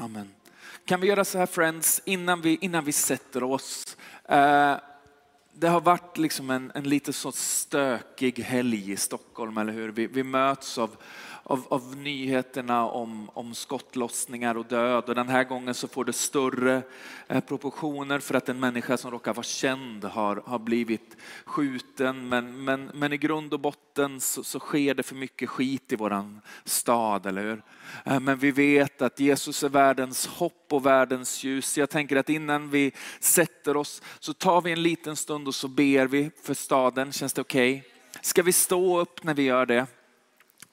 Amen. Kan vi göra så här friends, innan vi, innan vi sätter oss. Eh, det har varit liksom en, en lite så stökig helg i Stockholm, eller hur? Vi, vi möts av, av, av, nyheterna om, om skottlossningar och död. Och den här gången så får det större eh, proportioner för att en människa som råkar vara känd har, har blivit skjuten. Men, men, men i grund och botten så, så sker det för mycket skit i våran stad, eller hur? Eh, men vi vet att Jesus är världens hopp och världens ljus. Jag tänker att innan vi sätter oss så tar vi en liten stund och så ber vi för staden. Känns det okej? Okay? Ska vi stå upp när vi gör det?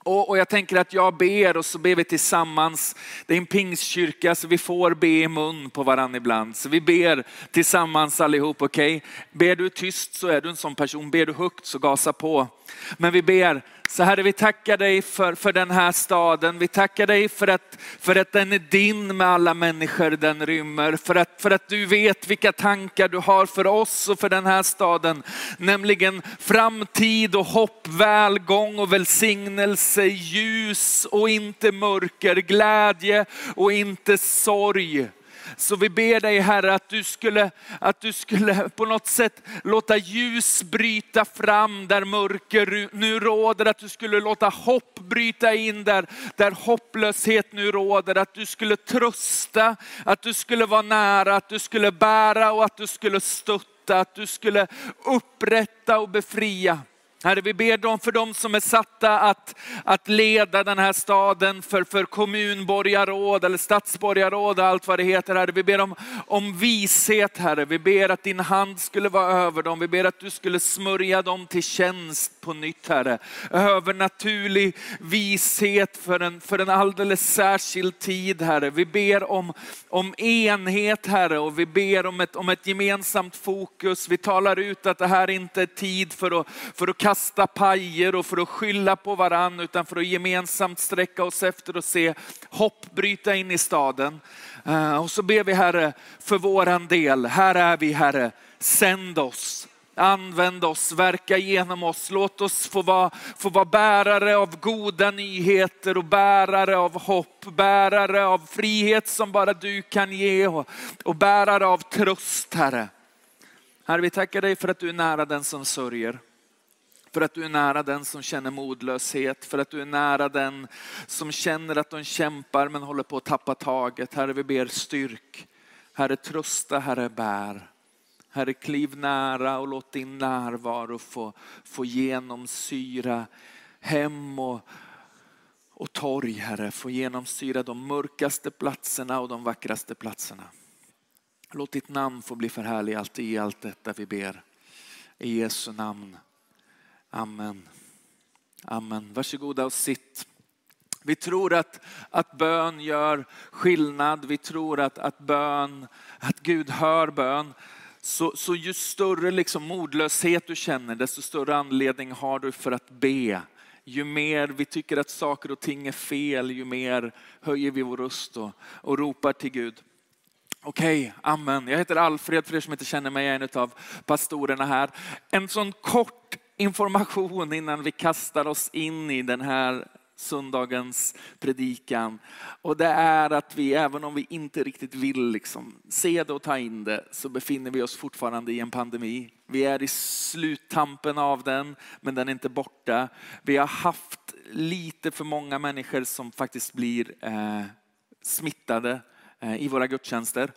Och, och, jag tänker att jag ber och så ber vi tillsammans. Det är en pingstkyrka så vi får be i mun på varandra ibland. Så vi ber tillsammans allihop, okej? Okay? Ber du tyst så är du en sån person. Ber du högt så gasa på. Men vi ber så Herre, vi tackar dig för, för den här staden. Vi tackar dig för att, för att den är din med alla människor den rymmer. För att, för att du vet vilka tankar du har för oss och för den här staden. Nämligen framtid och hopp, välgång och välsignelse, ljus och inte mörker, glädje och inte sorg. Så vi ber dig Herre att du skulle, att du skulle på något sätt låta ljus bryta fram där mörker nu råder. Att du skulle låta hopp bryta in där, där hopplöshet nu råder. Att du skulle trösta, att du skulle vara nära, att du skulle bära och att du skulle stötta. Att du skulle upprätta och befria. Herre, vi ber dem för dem som är satta att, att leda den här staden, för, för kommunborgarråd eller stadsborgarråd och allt vad det heter. Herre, vi ber om, om vishet Herre. Vi ber att din hand skulle vara över dem. Vi ber att du skulle smörja dem till tjänst på nytt Herre. Övernaturlig vishet för en, för en alldeles särskild tid Herre. Vi ber om, om enhet Herre och vi ber om ett, om ett gemensamt fokus. Vi talar ut att det här inte är tid för att, för att kasta pajer och för att skylla på varann utan för att gemensamt sträcka oss efter och se hopp bryta in i staden. Eh, och så ber vi Herre för våran del. Här är vi Herre, sänd oss. Använd oss, verka genom oss. Låt oss få vara, få vara bärare av goda nyheter och bärare av hopp, bärare av frihet som bara du kan ge och, och bärare av tröst Herre. Herre, vi tackar dig för att du är nära den som sörjer. För att du är nära den som känner modlöshet, för att du är nära den som känner att de kämpar men håller på att tappa taget. Herre, vi ber styrk. Herre, trösta, Herre, bär. Herre, kliv nära och låt din närvaro få, få genomsyra hem och, och torg, Herre. Få genomsyra de mörkaste platserna och de vackraste platserna. Låt ditt namn få bli förhärligat i allt detta vi ber. I Jesu namn. Amen. Amen. Varsågoda och sitt. Vi tror att, att bön gör skillnad. Vi tror att, att bön, att Gud hör bön. Så, så ju större liksom modlöshet du känner, desto större anledning har du för att be. Ju mer vi tycker att saker och ting är fel, ju mer höjer vi vår röst och, och ropar till Gud. Okej, okay, amen. Jag heter Alfred för er som inte känner mig, jag är en av pastorerna här. En sån kort information innan vi kastar oss in i den här söndagens predikan. Och det är att vi, även om vi inte riktigt vill liksom se det och ta in det, så befinner vi oss fortfarande i en pandemi. Vi är i sluttampen av den, men den är inte borta. Vi har haft lite för många människor som faktiskt blir eh, smittade eh, i våra gudstjänster.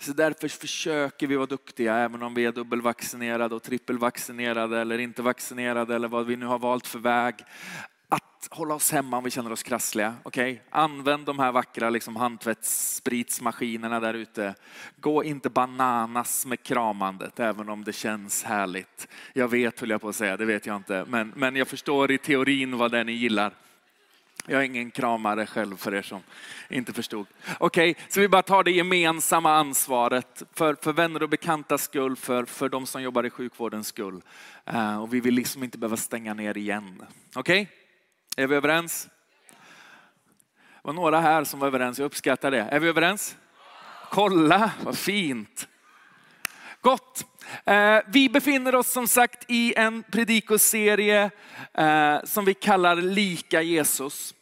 Så därför försöker vi vara duktiga, även om vi är dubbelvaccinerade och trippelvaccinerade eller inte vaccinerade eller vad vi nu har valt för väg. Att hålla oss hemma om vi känner oss krassliga. Okay? Använd de här vackra liksom, handtvättsspritsmaskinerna där ute. Gå inte bananas med kramandet, även om det känns härligt. Jag vet, höll jag på att säga, det vet jag inte. Men, men jag förstår i teorin vad det är ni gillar. Jag är ingen kramare själv för er som inte förstod. Okej, okay, så vi bara tar det gemensamma ansvaret för, för vänner och bekanta skull, för, för de som jobbar i sjukvårdens skull. Uh, och vi vill liksom inte behöva stänga ner igen. Okej, okay? är vi överens? Det var några här som var överens, jag uppskattar det. Är vi överens? Kolla, vad fint. Gott. Eh, vi befinner oss som sagt i en predikoserie eh, som vi kallar Lika Jesus.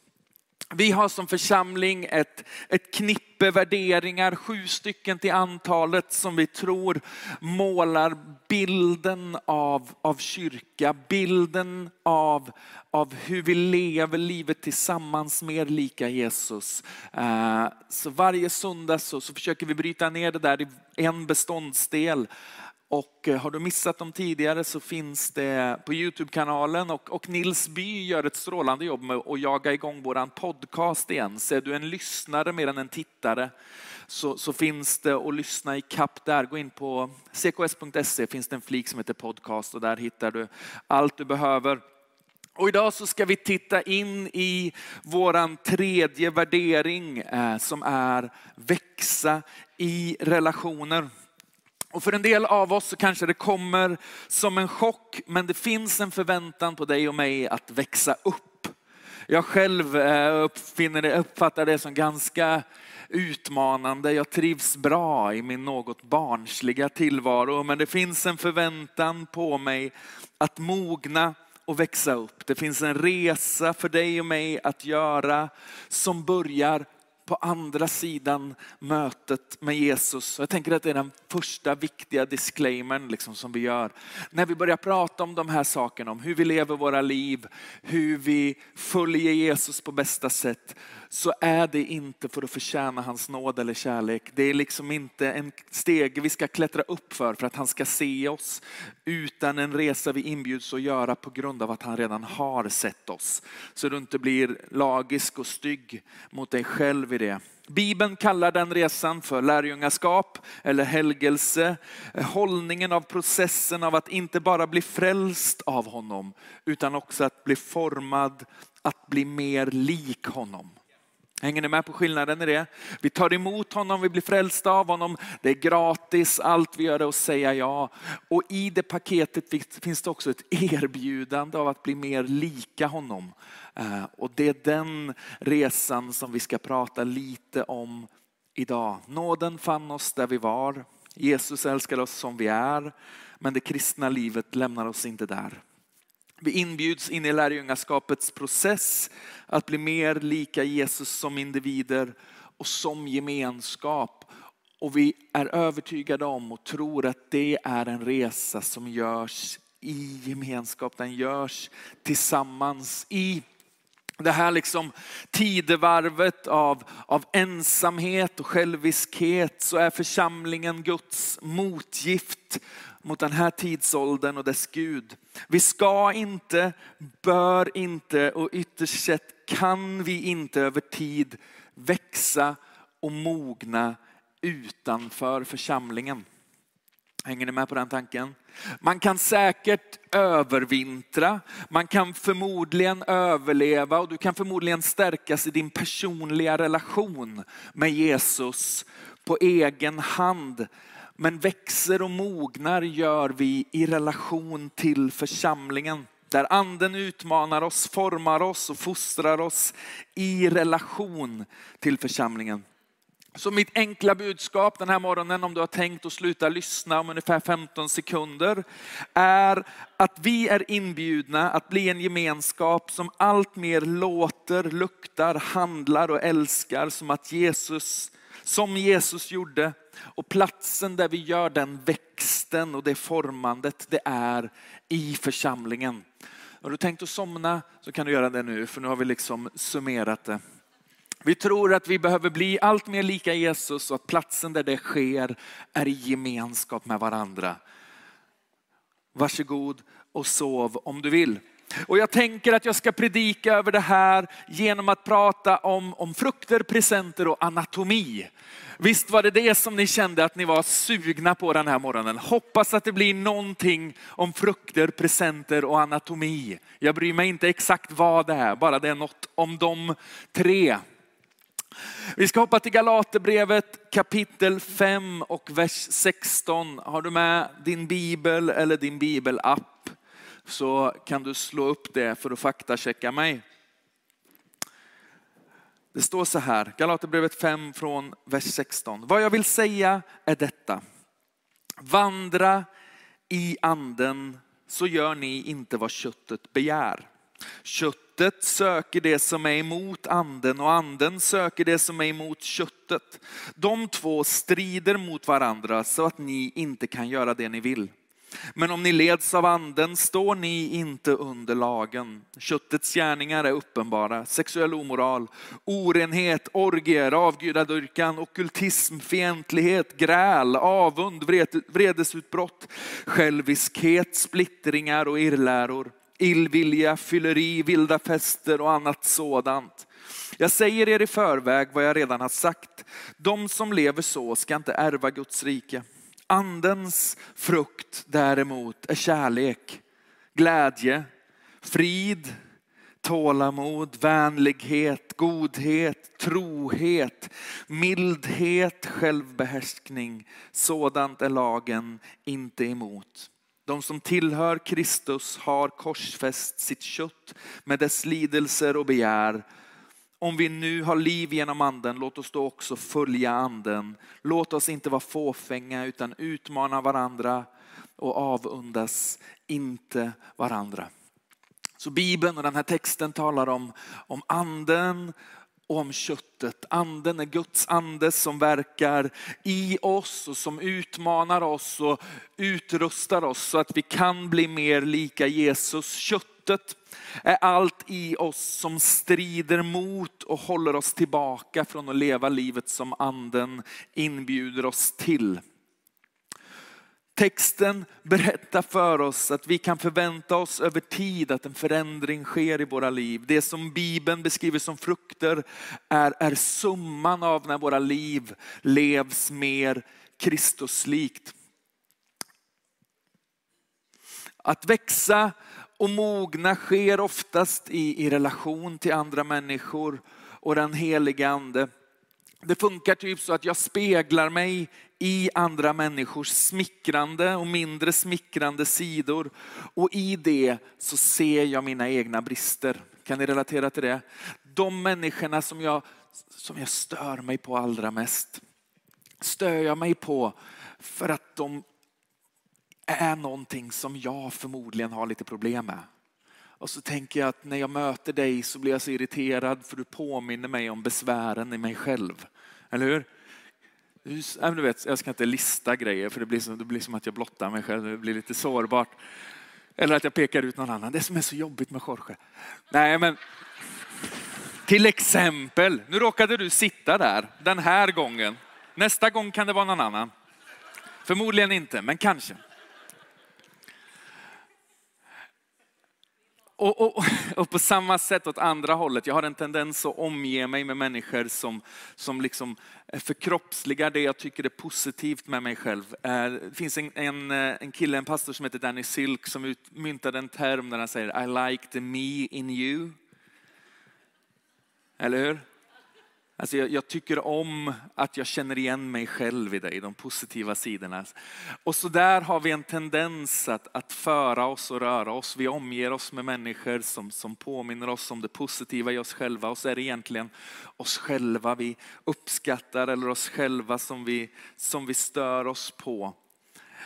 Vi har som församling ett, ett knippe värderingar, sju stycken till antalet, som vi tror målar bilden av, av kyrka, bilden av, av hur vi lever livet tillsammans mer lika Jesus. Eh, så varje söndag så, så försöker vi bryta ner det där i en beståndsdel. Och eh, har du missat dem tidigare så finns det på Youtube-kanalen och, och Nils By gör ett strålande jobb med att jaga igång våran podcast igen. Så är du en lyssnare mer än en tittare så, så finns det att lyssna i kapp där. Gå in på cks.se finns det en flik som heter podcast och där hittar du allt du behöver. Och idag så ska vi titta in i våran tredje värdering eh, som är växa i relationer. Och för en del av oss så kanske det kommer som en chock, men det finns en förväntan på dig och mig att växa upp. Jag själv eh, uppfinner det, uppfattar det som ganska utmanande. Jag trivs bra i min något barnsliga tillvaro, men det finns en förväntan på mig att mogna och växa upp. Det finns en resa för dig och mig att göra som börjar på andra sidan mötet med Jesus. Jag tänker att det är den första viktiga disclaimern liksom som vi gör. När vi börjar prata om de här sakerna, om hur vi lever våra liv, hur vi följer Jesus på bästa sätt, så är det inte för att förtjäna hans nåd eller kärlek. Det är liksom inte en steg vi ska klättra upp för, för att han ska se oss, utan en resa vi inbjuds att göra på grund av att han redan har sett oss. Så du inte blir lagisk och stygg mot dig själv i det. Bibeln kallar den resan för lärjungaskap eller helgelse. Hållningen av processen av att inte bara bli frälst av honom, utan också att bli formad att bli mer lik honom. Hänger ni med på skillnaden i det? Vi tar emot honom, vi blir frälsta av honom. Det är gratis, allt vi gör är att säga ja. Och i det paketet finns det också ett erbjudande av att bli mer lika honom. Eh, och det är den resan som vi ska prata lite om idag. Nåden fann oss där vi var. Jesus älskar oss som vi är. Men det kristna livet lämnar oss inte där. Vi inbjuds in i lärjungaskapets process att bli mer lika Jesus som individer och som gemenskap. Och vi är övertygade om och tror att det är en resa som görs i gemenskap. Den görs tillsammans i det här liksom tidevarvet av, av ensamhet och själviskhet så är församlingen Guds motgift mot den här tidsåldern och dess Gud. Vi ska inte, bör inte och ytterst sett kan vi inte över tid växa och mogna utanför församlingen. Hänger ni med på den tanken? Man kan säkert övervintra, man kan förmodligen överleva och du kan förmodligen stärkas i din personliga relation med Jesus på egen hand. Men växer och mognar gör vi i relation till församlingen. Där anden utmanar oss, formar oss och fostrar oss i relation till församlingen. Så mitt enkla budskap den här morgonen, om du har tänkt att sluta lyssna om ungefär 15 sekunder, är att vi är inbjudna att bli en gemenskap som allt mer låter, luktar, handlar och älskar som att Jesus, som Jesus gjorde. Och platsen där vi gör den växten och det formandet, det är i församlingen. Har du tänkt att somna så kan du göra det nu, för nu har vi liksom summerat det. Vi tror att vi behöver bli allt mer lika Jesus och att platsen där det sker är i gemenskap med varandra. Varsågod och sov om du vill. Och jag tänker att jag ska predika över det här genom att prata om, om frukter, presenter och anatomi. Visst var det det som ni kände att ni var sugna på den här morgonen. Hoppas att det blir någonting om frukter, presenter och anatomi. Jag bryr mig inte exakt vad det är, bara det är något om de tre. Vi ska hoppa till Galaterbrevet kapitel 5 och vers 16. Har du med din bibel eller din bibelapp så kan du slå upp det för att faktachecka mig. Det står så här, Galaterbrevet 5 från vers 16. Vad jag vill säga är detta. Vandra i anden så gör ni inte vad köttet begär. Köttet söker det som är emot anden och anden söker det som är emot köttet. De två strider mot varandra så att ni inte kan göra det ni vill. Men om ni leds av anden står ni inte under lagen. Köttets gärningar är uppenbara. Sexuell omoral, orenhet, orgier, avgudadyrkan, okultism, fientlighet, gräl, avund, vredesutbrott, själviskhet, splittringar och irrläror, illvilja, fylleri, vilda fester och annat sådant. Jag säger er i förväg vad jag redan har sagt. De som lever så ska inte ärva Guds rike. Andens frukt däremot är kärlek, glädje, frid, tålamod, vänlighet, godhet, trohet, mildhet, självbehärskning. Sådant är lagen inte emot. De som tillhör Kristus har korsfäst sitt kött med dess lidelser och begär om vi nu har liv genom anden, låt oss då också följa anden. Låt oss inte vara fåfänga utan utmana varandra och avundas inte varandra. Så Bibeln och den här texten talar om, om anden och om köttet. Anden är Guds ande som verkar i oss och som utmanar oss och utrustar oss så att vi kan bli mer lika Jesus. kött. Köttet är allt i oss som strider mot och håller oss tillbaka från att leva livet som anden inbjuder oss till. Texten berättar för oss att vi kan förvänta oss över tid att en förändring sker i våra liv. Det som Bibeln beskriver som frukter är, är summan av när våra liv levs mer Kristuslikt. Att växa och mogna sker oftast i, i relation till andra människor och den helige ande. Det funkar typ så att jag speglar mig i andra människors smickrande och mindre smickrande sidor. Och i det så ser jag mina egna brister. Kan ni relatera till det? De människorna som jag, som jag stör mig på allra mest. Stör jag mig på för att de är någonting som jag förmodligen har lite problem med. Och så tänker jag att när jag möter dig så blir jag så irriterad för du påminner mig om besvären i mig själv. Eller hur? Du vet, jag ska inte lista grejer för det blir, som, det blir som att jag blottar mig själv. Det blir lite sårbart. Eller att jag pekar ut någon annan. Det som är så jobbigt med Jorge. Nej men, till exempel, nu råkade du sitta där den här gången. Nästa gång kan det vara någon annan. Förmodligen inte, men kanske. Och, och, och, på samma sätt åt andra hållet, jag har en tendens att omge mig med människor som, som liksom förkroppsligar det jag tycker är positivt med mig själv. Eh, det finns en, en, eh, en kille, en pastor som heter Danny Silk som myntade en term där han säger I like the me in you. Eller hur? Alltså jag, jag, tycker om att jag känner igen mig själv i dig, de positiva sidorna. Och så där har vi en tendens att, att föra oss och röra oss. Vi omger oss med människor som, som påminner oss om det positiva i oss själva. Och så är det egentligen oss själva vi uppskattar eller oss själva som vi, som vi stör oss på.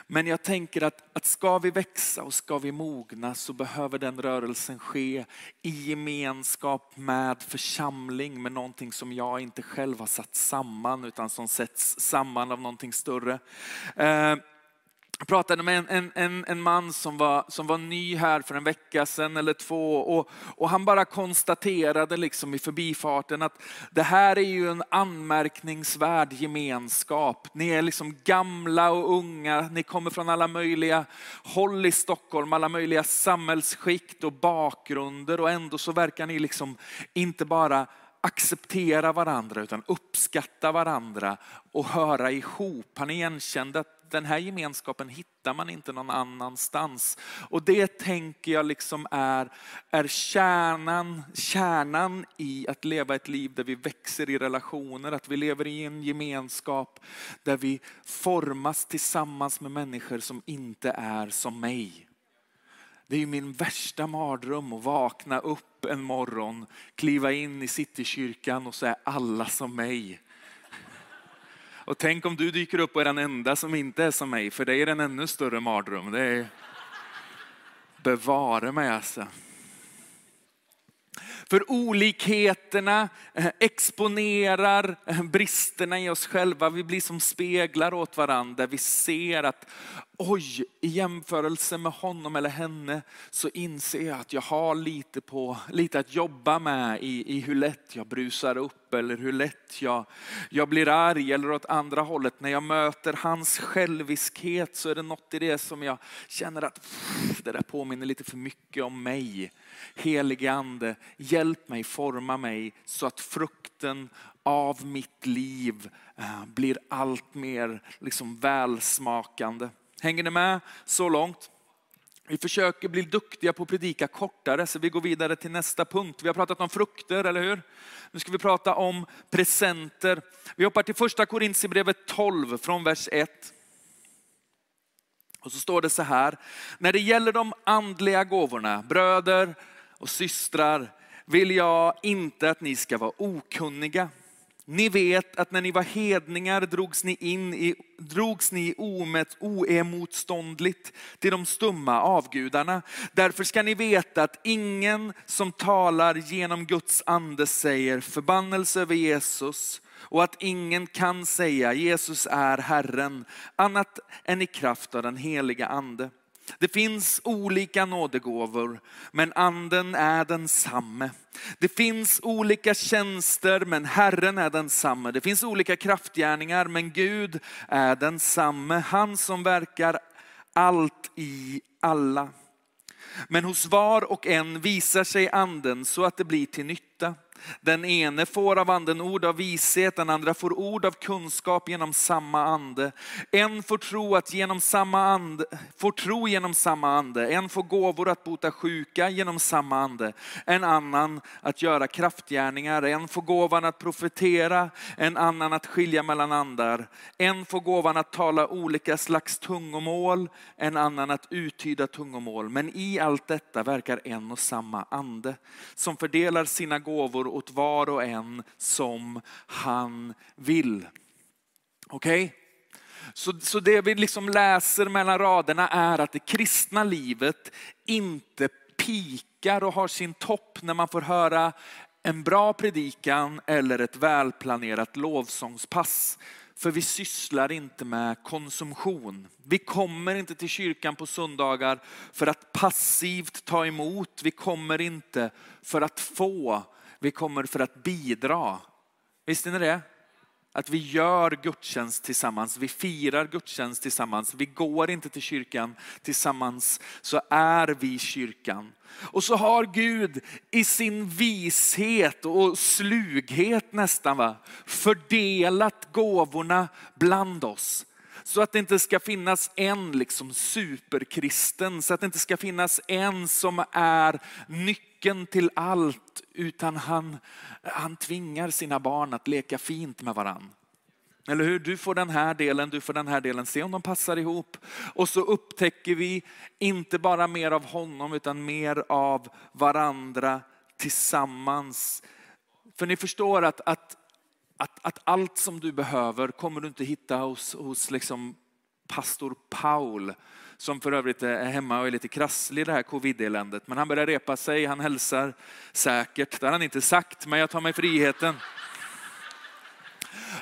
Men jag tänker att, att ska vi växa och ska vi mogna så behöver den rörelsen ske i gemenskap med församling, med någonting som jag inte själv har satt samman utan som sätts samman av någonting större. Eh, jag pratade med en, en, en, man som var, som var ny här för en vecka sedan eller två och, och han bara konstaterade liksom i förbifarten att det här är ju en anmärkningsvärd gemenskap. Ni är liksom gamla och unga, ni kommer från alla möjliga håll i Stockholm, alla möjliga samhällsskikt och bakgrunder och ändå så verkar ni liksom inte bara acceptera varandra utan uppskatta varandra och höra ihop. Han igenkände att den här gemenskapen hittar man inte någon annanstans. Och det tänker jag liksom är, är kärnan, kärnan i att leva ett liv där vi växer i relationer, att vi lever i en gemenskap där vi formas tillsammans med människor som inte är som mig. Det är min värsta mardröm att vakna upp en morgon, kliva in i Citykyrkan och så är alla som mig. Och tänk om du dyker upp och är den enda som inte är som mig, för dig är det en ännu större mardröm. Det är... Bevare mig alltså. För olikheterna eh, exponerar eh, bristerna i oss själva. Vi blir som speglar åt varandra. Vi ser att oj, i jämförelse med honom eller henne så inser jag att jag har lite, på, lite att jobba med i, i hur lätt jag brusar upp eller hur lätt jag, jag blir arg eller åt andra hållet. När jag möter hans själviskhet så är det något i det som jag känner att pff, det där påminner lite för mycket om mig. Helige ande, hjälp mig, forma mig så att frukten av mitt liv eh, blir allt mer liksom välsmakande. Hänger ni med så långt? Vi försöker bli duktiga på att predika kortare så vi går vidare till nästa punkt. Vi har pratat om frukter, eller hur? Nu ska vi prata om presenter. Vi hoppar till första Korintierbrevet 12 från vers 1. Och så står det så här, när det gäller de andliga gåvorna, bröder och systrar, vill jag inte att ni ska vara okunniga. Ni vet att när ni var hedningar drogs ni in i, drogs ni omet, oemotståndligt till de stumma avgudarna. Därför ska ni veta att ingen som talar genom Guds ande säger förbannelse över Jesus och att ingen kan säga Jesus är Herren annat än i kraft av den heliga ande. Det finns olika nådegåvor, men anden är densamme. Det finns olika tjänster, men Herren är densamme. Det finns olika kraftgärningar, men Gud är densamme. Han som verkar allt i alla. Men hos var och en visar sig anden så att det blir till nytta. Den ene får av anden ord av vishet, den andra får ord av kunskap genom samma ande. En får tro, att genom samma ande, får tro genom samma ande, en får gåvor att bota sjuka genom samma ande, en annan att göra kraftgärningar, en får gåvan att profetera, en annan att skilja mellan andar, en får gåvan att tala olika slags tungomål, en annan att uttyda tungomål. Men i allt detta verkar en och samma ande som fördelar sina gåvor åt var och en som han vill. Okej? Okay? Så, så det vi liksom läser mellan raderna är att det kristna livet inte pikar och har sin topp när man får höra en bra predikan eller ett välplanerat lovsångspass. För vi sysslar inte med konsumtion. Vi kommer inte till kyrkan på söndagar för att passivt ta emot. Vi kommer inte för att få. Vi kommer för att bidra. Visste ni det? Att vi gör gudstjänst tillsammans, vi firar gudstjänst tillsammans, vi går inte till kyrkan tillsammans, så är vi kyrkan. Och så har Gud i sin vishet och slughet nästan va, fördelat gåvorna bland oss. Så att det inte ska finnas en liksom superkristen, så att det inte ska finnas en som är nyckeln till allt, utan han, han tvingar sina barn att leka fint med varann. Eller hur? Du får den här delen, du får den här delen. Se om de passar ihop. Och så upptäcker vi inte bara mer av honom utan mer av varandra tillsammans. För ni förstår att, att att, att allt som du behöver kommer du inte hitta hos, hos liksom pastor Paul, som för övrigt är hemma och är lite krasslig i det här covid-eländet. Men han börjar repa sig, han hälsar säkert. Det har han inte sagt, men jag tar mig friheten.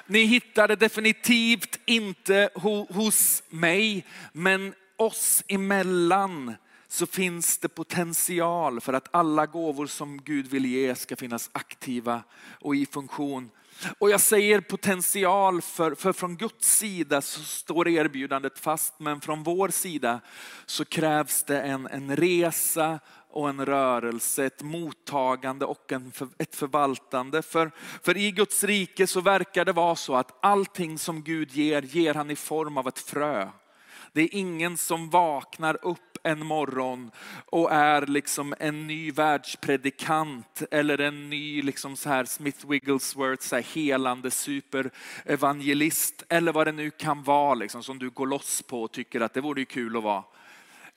Ni hittar det definitivt inte hos mig, men oss emellan så finns det potential för att alla gåvor som Gud vill ge ska finnas aktiva och i funktion. Och jag säger potential för, för från Guds sida så står erbjudandet fast, men från vår sida så krävs det en, en resa och en rörelse, ett mottagande och en, ett förvaltande. För, för i Guds rike så verkar det vara så att allting som Gud ger, ger han i form av ett frö. Det är ingen som vaknar upp en morgon och är liksom en ny världspredikant eller en ny liksom så här Smith Wigglesworth så här helande superevangelist eller vad det nu kan vara liksom, som du går loss på och tycker att det vore kul att vara.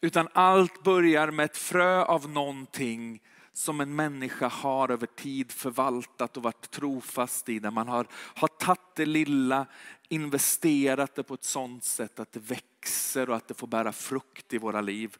Utan allt börjar med ett frö av någonting som en människa har över tid förvaltat och varit trofast i. Där man har, har tagit det lilla, investerat det på ett sådant sätt att det växer och att det får bära frukt i våra liv.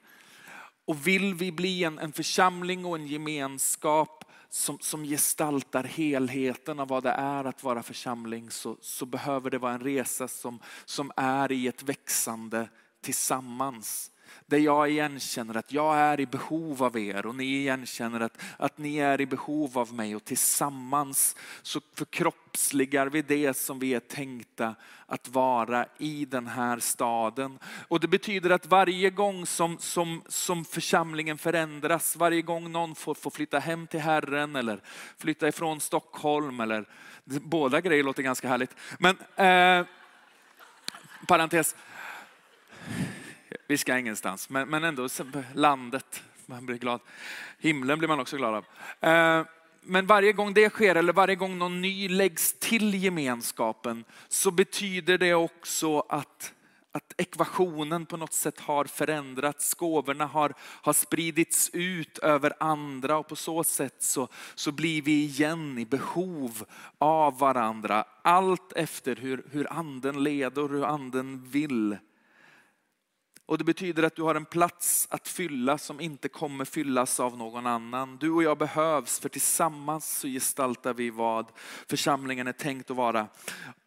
Och vill vi bli en, en församling och en gemenskap som, som gestaltar helheten av vad det är att vara församling så, så behöver det vara en resa som, som är i ett växande tillsammans. Där jag igenkänner att jag är i behov av er och ni igenkänner att, att ni är i behov av mig och tillsammans så förkroppsligar vi det som vi är tänkta att vara i den här staden. Och det betyder att varje gång som, som, som församlingen förändras, varje gång någon får, får flytta hem till Herren eller flytta ifrån Stockholm eller båda grejer låter ganska härligt. Men eh, parentes. Vi ska ingenstans, men, men ändå landet. Man blir glad. Himlen blir man också glad av. Eh, men varje gång det sker eller varje gång någon ny läggs till gemenskapen så betyder det också att, att ekvationen på något sätt har förändrats. Gåvorna har, har spridits ut över andra och på så sätt så, så blir vi igen i behov av varandra. Allt efter hur, hur anden leder och hur anden vill. Och det betyder att du har en plats att fylla som inte kommer fyllas av någon annan. Du och jag behövs för tillsammans så gestaltar vi vad församlingen är tänkt att vara.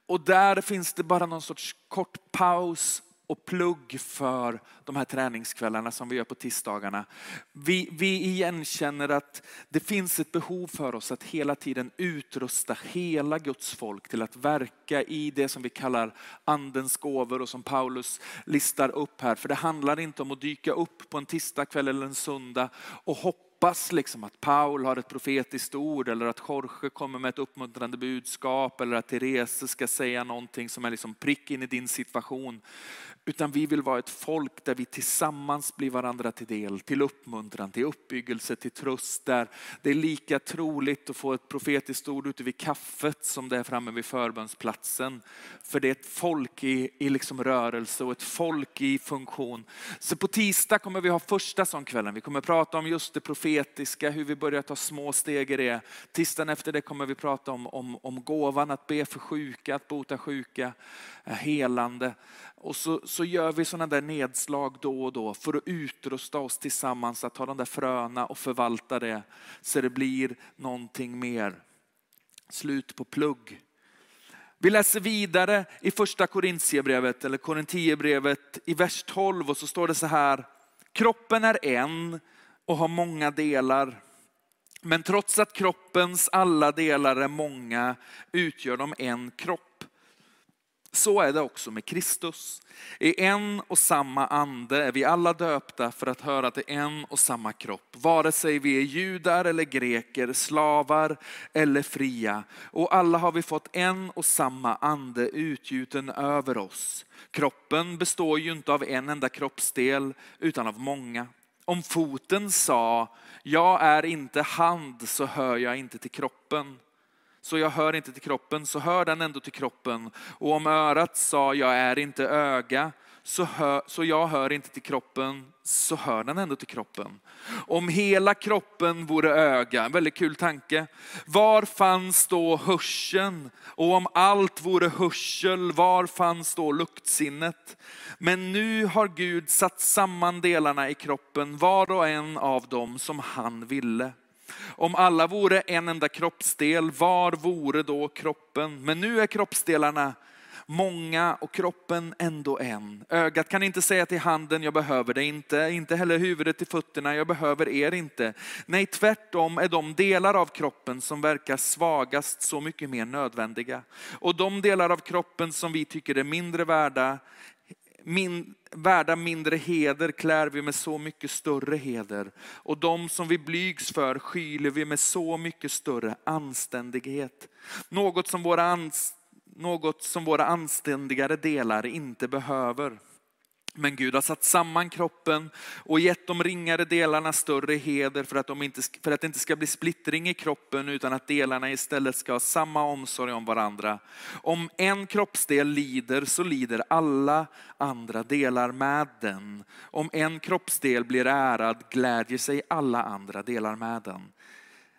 Och där finns det bara någon sorts kort paus och plugg för de här träningskvällarna som vi gör på tisdagarna. Vi, vi igenkänner att det finns ett behov för oss att hela tiden utrusta hela Guds folk till att verka i det som vi kallar andens gåvor och som Paulus listar upp här. För det handlar inte om att dyka upp på en tisdagkväll eller en söndag och hoppa hoppas liksom att Paul har ett profetiskt ord eller att Jorge kommer med ett uppmuntrande budskap eller att Therese ska säga någonting som är liksom prick in i din situation. Utan vi vill vara ett folk där vi tillsammans blir varandra till del, till uppmuntran, till uppbyggelse, till tröst. Där det är lika troligt att få ett profetiskt ord ute vid kaffet som det är framme vid förbönsplatsen. För det är ett folk i, i liksom rörelse och ett folk i funktion. Så på tisdag kommer vi ha första sån kvällen. Vi kommer prata om just det profetiska, hur vi börjar ta små steg i det. Tisdagen efter det kommer vi prata om, om, om gåvan att be för sjuka, att bota sjuka, eh, helande. Och så, så gör vi sådana där nedslag då och då för att utrusta oss tillsammans att ta de där fröna och förvalta det så det blir någonting mer. Slut på plugg. Vi läser vidare i första Korintierbrevet eller Korintierbrevet i vers 12 och så står det så här. Kroppen är en och har många delar. Men trots att kroppens alla delar är många utgör de en kropp. Så är det också med Kristus. I en och samma ande är vi alla döpta för att höra till en och samma kropp. Vare sig vi är judar eller greker, slavar eller fria. Och alla har vi fått en och samma ande utgjuten över oss. Kroppen består ju inte av en enda kroppsdel utan av många. Om foten sa, jag är inte hand så hör jag inte till kroppen så jag hör inte till kroppen, så hör den ändå till kroppen. Och om örat sa, jag är inte öga, så, hör, så jag hör inte till kroppen, så hör den ändå till kroppen. Om hela kroppen vore öga, en väldigt kul tanke. Var fanns då hörseln? Och om allt vore hörsel, var fanns då luktsinnet? Men nu har Gud satt samman delarna i kroppen, var och en av dem som han ville. Om alla vore en enda kroppsdel, var vore då kroppen? Men nu är kroppsdelarna många och kroppen ändå en. Ögat kan inte säga till handen, jag behöver det inte. Inte heller huvudet till fötterna, jag behöver er inte. Nej, tvärtom är de delar av kroppen som verkar svagast så mycket mer nödvändiga. Och de delar av kroppen som vi tycker är mindre värda, min, värda mindre heder klär vi med så mycket större heder. Och de som vi blygs för skyler vi med så mycket större anständighet. Något som våra, ans, något som våra anständigare delar inte behöver. Men Gud har satt samman kroppen och gett de ringare delarna större heder för att, de inte, för att det inte ska bli splittring i kroppen utan att delarna istället ska ha samma omsorg om varandra. Om en kroppsdel lider så lider alla andra delar med den. Om en kroppsdel blir ärad glädjer sig alla andra delar med den.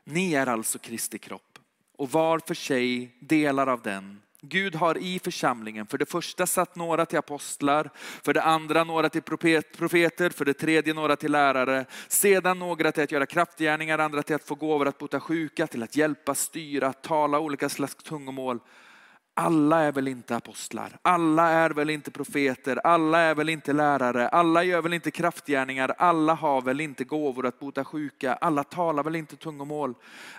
Ni är alltså Kristi kropp och var för sig delar av den. Gud har i församlingen. För det första satt några till apostlar, för det andra några till profeter, för det tredje några till lärare, sedan några till att göra kraftgärningar, andra till att få gåvor att bota sjuka, till att hjälpa, styra, tala olika slags tungomål. Alla är väl inte apostlar, alla är väl inte profeter, alla är väl inte lärare, alla gör väl inte kraftgärningar, alla har väl inte gåvor att bota sjuka, alla talar väl inte tungomål,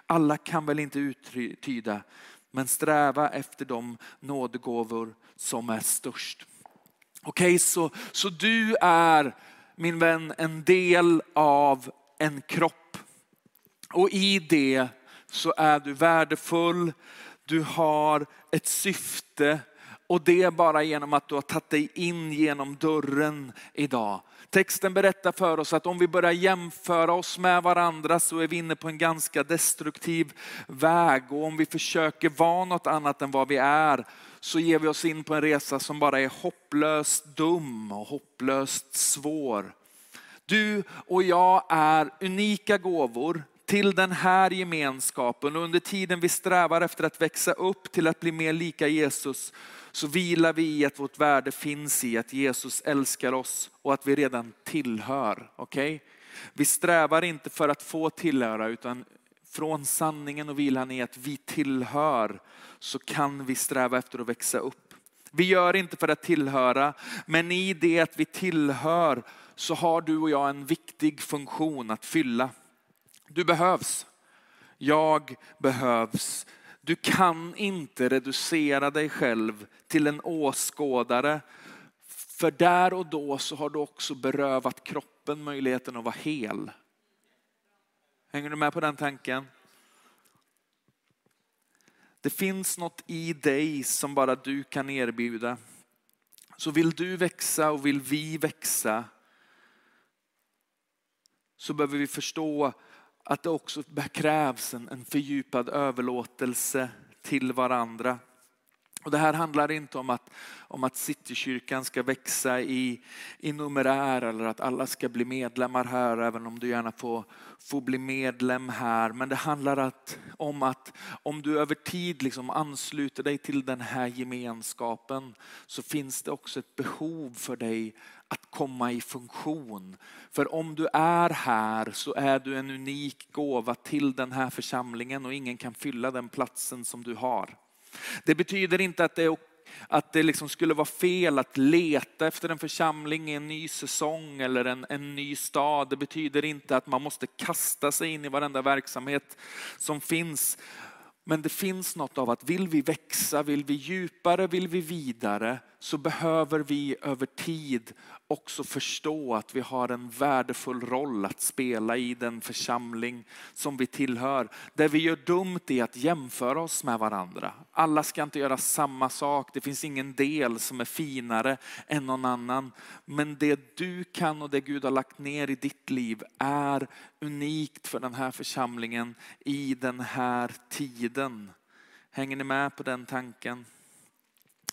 alla kan väl inte uttyda, men sträva efter de nådegåvor som är störst. Okej, okay, så, så du är min vän en del av en kropp och i det så är du värdefull, du har ett syfte och det är bara genom att du har tagit dig in genom dörren idag. Texten berättar för oss att om vi börjar jämföra oss med varandra så är vi inne på en ganska destruktiv väg. Och om vi försöker vara något annat än vad vi är så ger vi oss in på en resa som bara är hopplöst dum och hopplöst svår. Du och jag är unika gåvor till den här gemenskapen och under tiden vi strävar efter att växa upp till att bli mer lika Jesus så vilar vi i att vårt värde finns i att Jesus älskar oss och att vi redan tillhör. Okay? Vi strävar inte för att få tillhöra utan från sanningen och vilan i att vi tillhör så kan vi sträva efter att växa upp. Vi gör inte för att tillhöra, men i det att vi tillhör så har du och jag en viktig funktion att fylla. Du behövs. Jag behövs. Du kan inte reducera dig själv till en åskådare. För där och då så har du också berövat kroppen möjligheten att vara hel. Hänger du med på den tanken? Det finns något i dig som bara du kan erbjuda. Så vill du växa och vill vi växa så behöver vi förstå att det också krävs en, en fördjupad överlåtelse till varandra. Och det här handlar inte om att, om att Citykyrkan ska växa i, i numerär eller att alla ska bli medlemmar här, även om du gärna får, får bli medlem här. Men det handlar att, om att om du över tid liksom ansluter dig till den här gemenskapen så finns det också ett behov för dig att komma i funktion. För om du är här så är du en unik gåva till den här församlingen och ingen kan fylla den platsen som du har. Det betyder inte att det, att det liksom skulle vara fel att leta efter en församling i en ny säsong eller en, en ny stad. Det betyder inte att man måste kasta sig in i varenda verksamhet som finns. Men det finns något av att vill vi växa, vill vi djupare, vill vi vidare så behöver vi över tid också förstå att vi har en värdefull roll att spela i den församling som vi tillhör. Där vi gör dumt i att jämföra oss med varandra. Alla ska inte göra samma sak. Det finns ingen del som är finare än någon annan. Men det du kan och det Gud har lagt ner i ditt liv är unikt för den här församlingen i den här tiden. Hänger ni med på den tanken?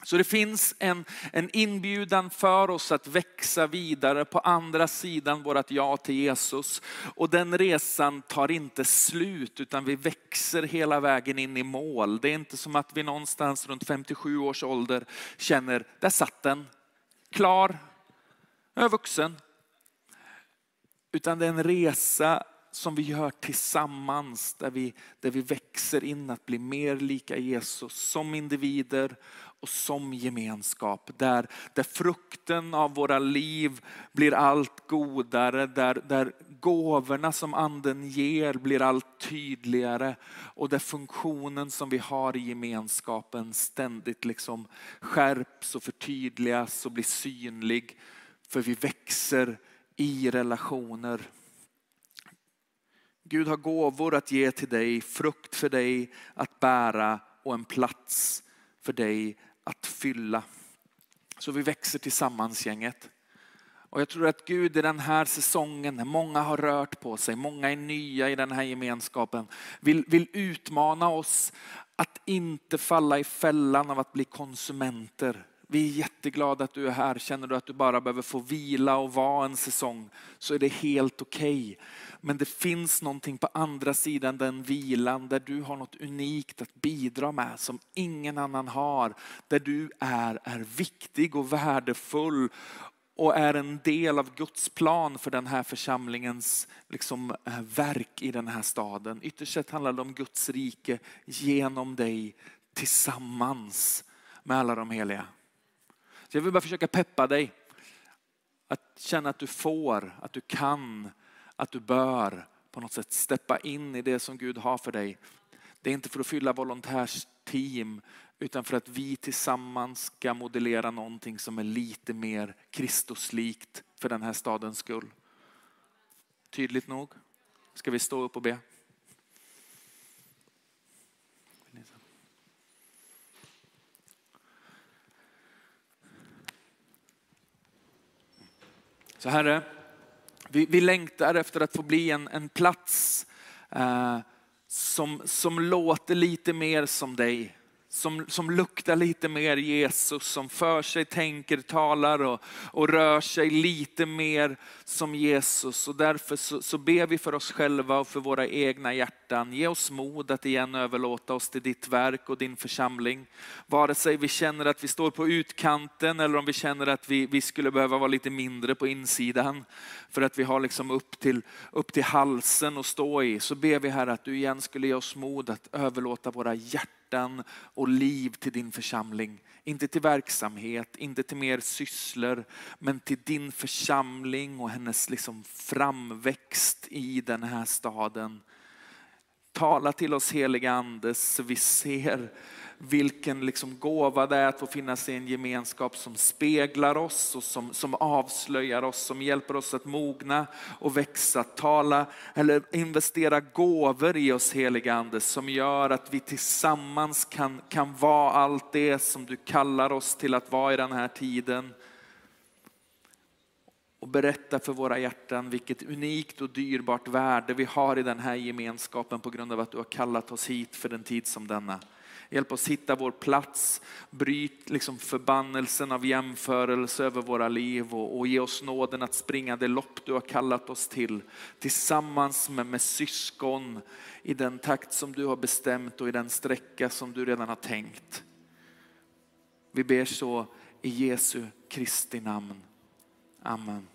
Så det finns en, en inbjudan för oss att växa vidare på andra sidan vårt ja till Jesus. Och den resan tar inte slut utan vi växer hela vägen in i mål. Det är inte som att vi någonstans runt 57 års ålder känner, där satt den, klar, jag är vuxen. Utan det är en resa som vi gör tillsammans där vi, där vi växer in att bli mer lika Jesus som individer och som gemenskap. Där, där frukten av våra liv blir allt godare, där, där gåvorna som anden ger blir allt tydligare och där funktionen som vi har i gemenskapen ständigt liksom skärps och förtydligas och blir synlig. För vi växer i relationer. Gud har gåvor att ge till dig, frukt för dig att bära och en plats för dig att fylla. Så vi växer tillsammans gänget. Och jag tror att Gud i den här säsongen, när många har rört på sig, många är nya i den här gemenskapen, vill, vill utmana oss att inte falla i fällan av att bli konsumenter. Vi är jätteglada att du är här. Känner du att du bara behöver få vila och vara en säsong så är det helt okej. Okay. Men det finns någonting på andra sidan den vilan där du har något unikt att bidra med som ingen annan har. Där du är, är viktig och värdefull och är en del av Guds plan för den här församlingens liksom, eh, verk i den här staden. Ytterst sett handlar det om Guds rike genom dig tillsammans med alla de heliga. Så jag vill bara försöka peppa dig. Att känna att du får, att du kan, att du bör på något sätt steppa in i det som Gud har för dig. Det är inte för att fylla volontärsteam utan för att vi tillsammans ska modellera någonting som är lite mer Kristuslikt för den här stadens skull. Tydligt nog? Ska vi stå upp och be? Så Herre, vi, vi längtar efter att få bli en, en plats eh, som, som låter lite mer som dig som, som luktar lite mer Jesus, som för sig, tänker, talar och, och rör sig lite mer som Jesus. Och därför så, så ber vi för oss själva och för våra egna hjärtan. Ge oss mod att igen överlåta oss till ditt verk och din församling. Vare sig vi känner att vi står på utkanten eller om vi känner att vi, vi skulle behöva vara lite mindre på insidan. För att vi har liksom upp till, upp till halsen att stå i. Så ber vi här att du igen skulle ge oss mod att överlåta våra hjärtan hjärtan och liv till din församling. Inte till verksamhet, inte till mer sysslor, men till din församling och hennes liksom framväxt i den här staden. Tala till oss heliga Ande så vi ser vilken liksom gåva det är att få finnas i en gemenskap som speglar oss och som, som avslöjar oss, som hjälper oss att mogna och växa. Tala eller investera gåvor i oss heliga Ande som gör att vi tillsammans kan, kan vara allt det som du kallar oss till att vara i den här tiden och berätta för våra hjärtan vilket unikt och dyrbart värde vi har i den här gemenskapen på grund av att du har kallat oss hit för en tid som denna. Hjälp oss hitta vår plats, bryt liksom förbannelsen av jämförelse över våra liv och, och ge oss nåden att springa det lopp du har kallat oss till tillsammans med, med syskon i den takt som du har bestämt och i den sträcka som du redan har tänkt. Vi ber så i Jesu Kristi namn. Amen.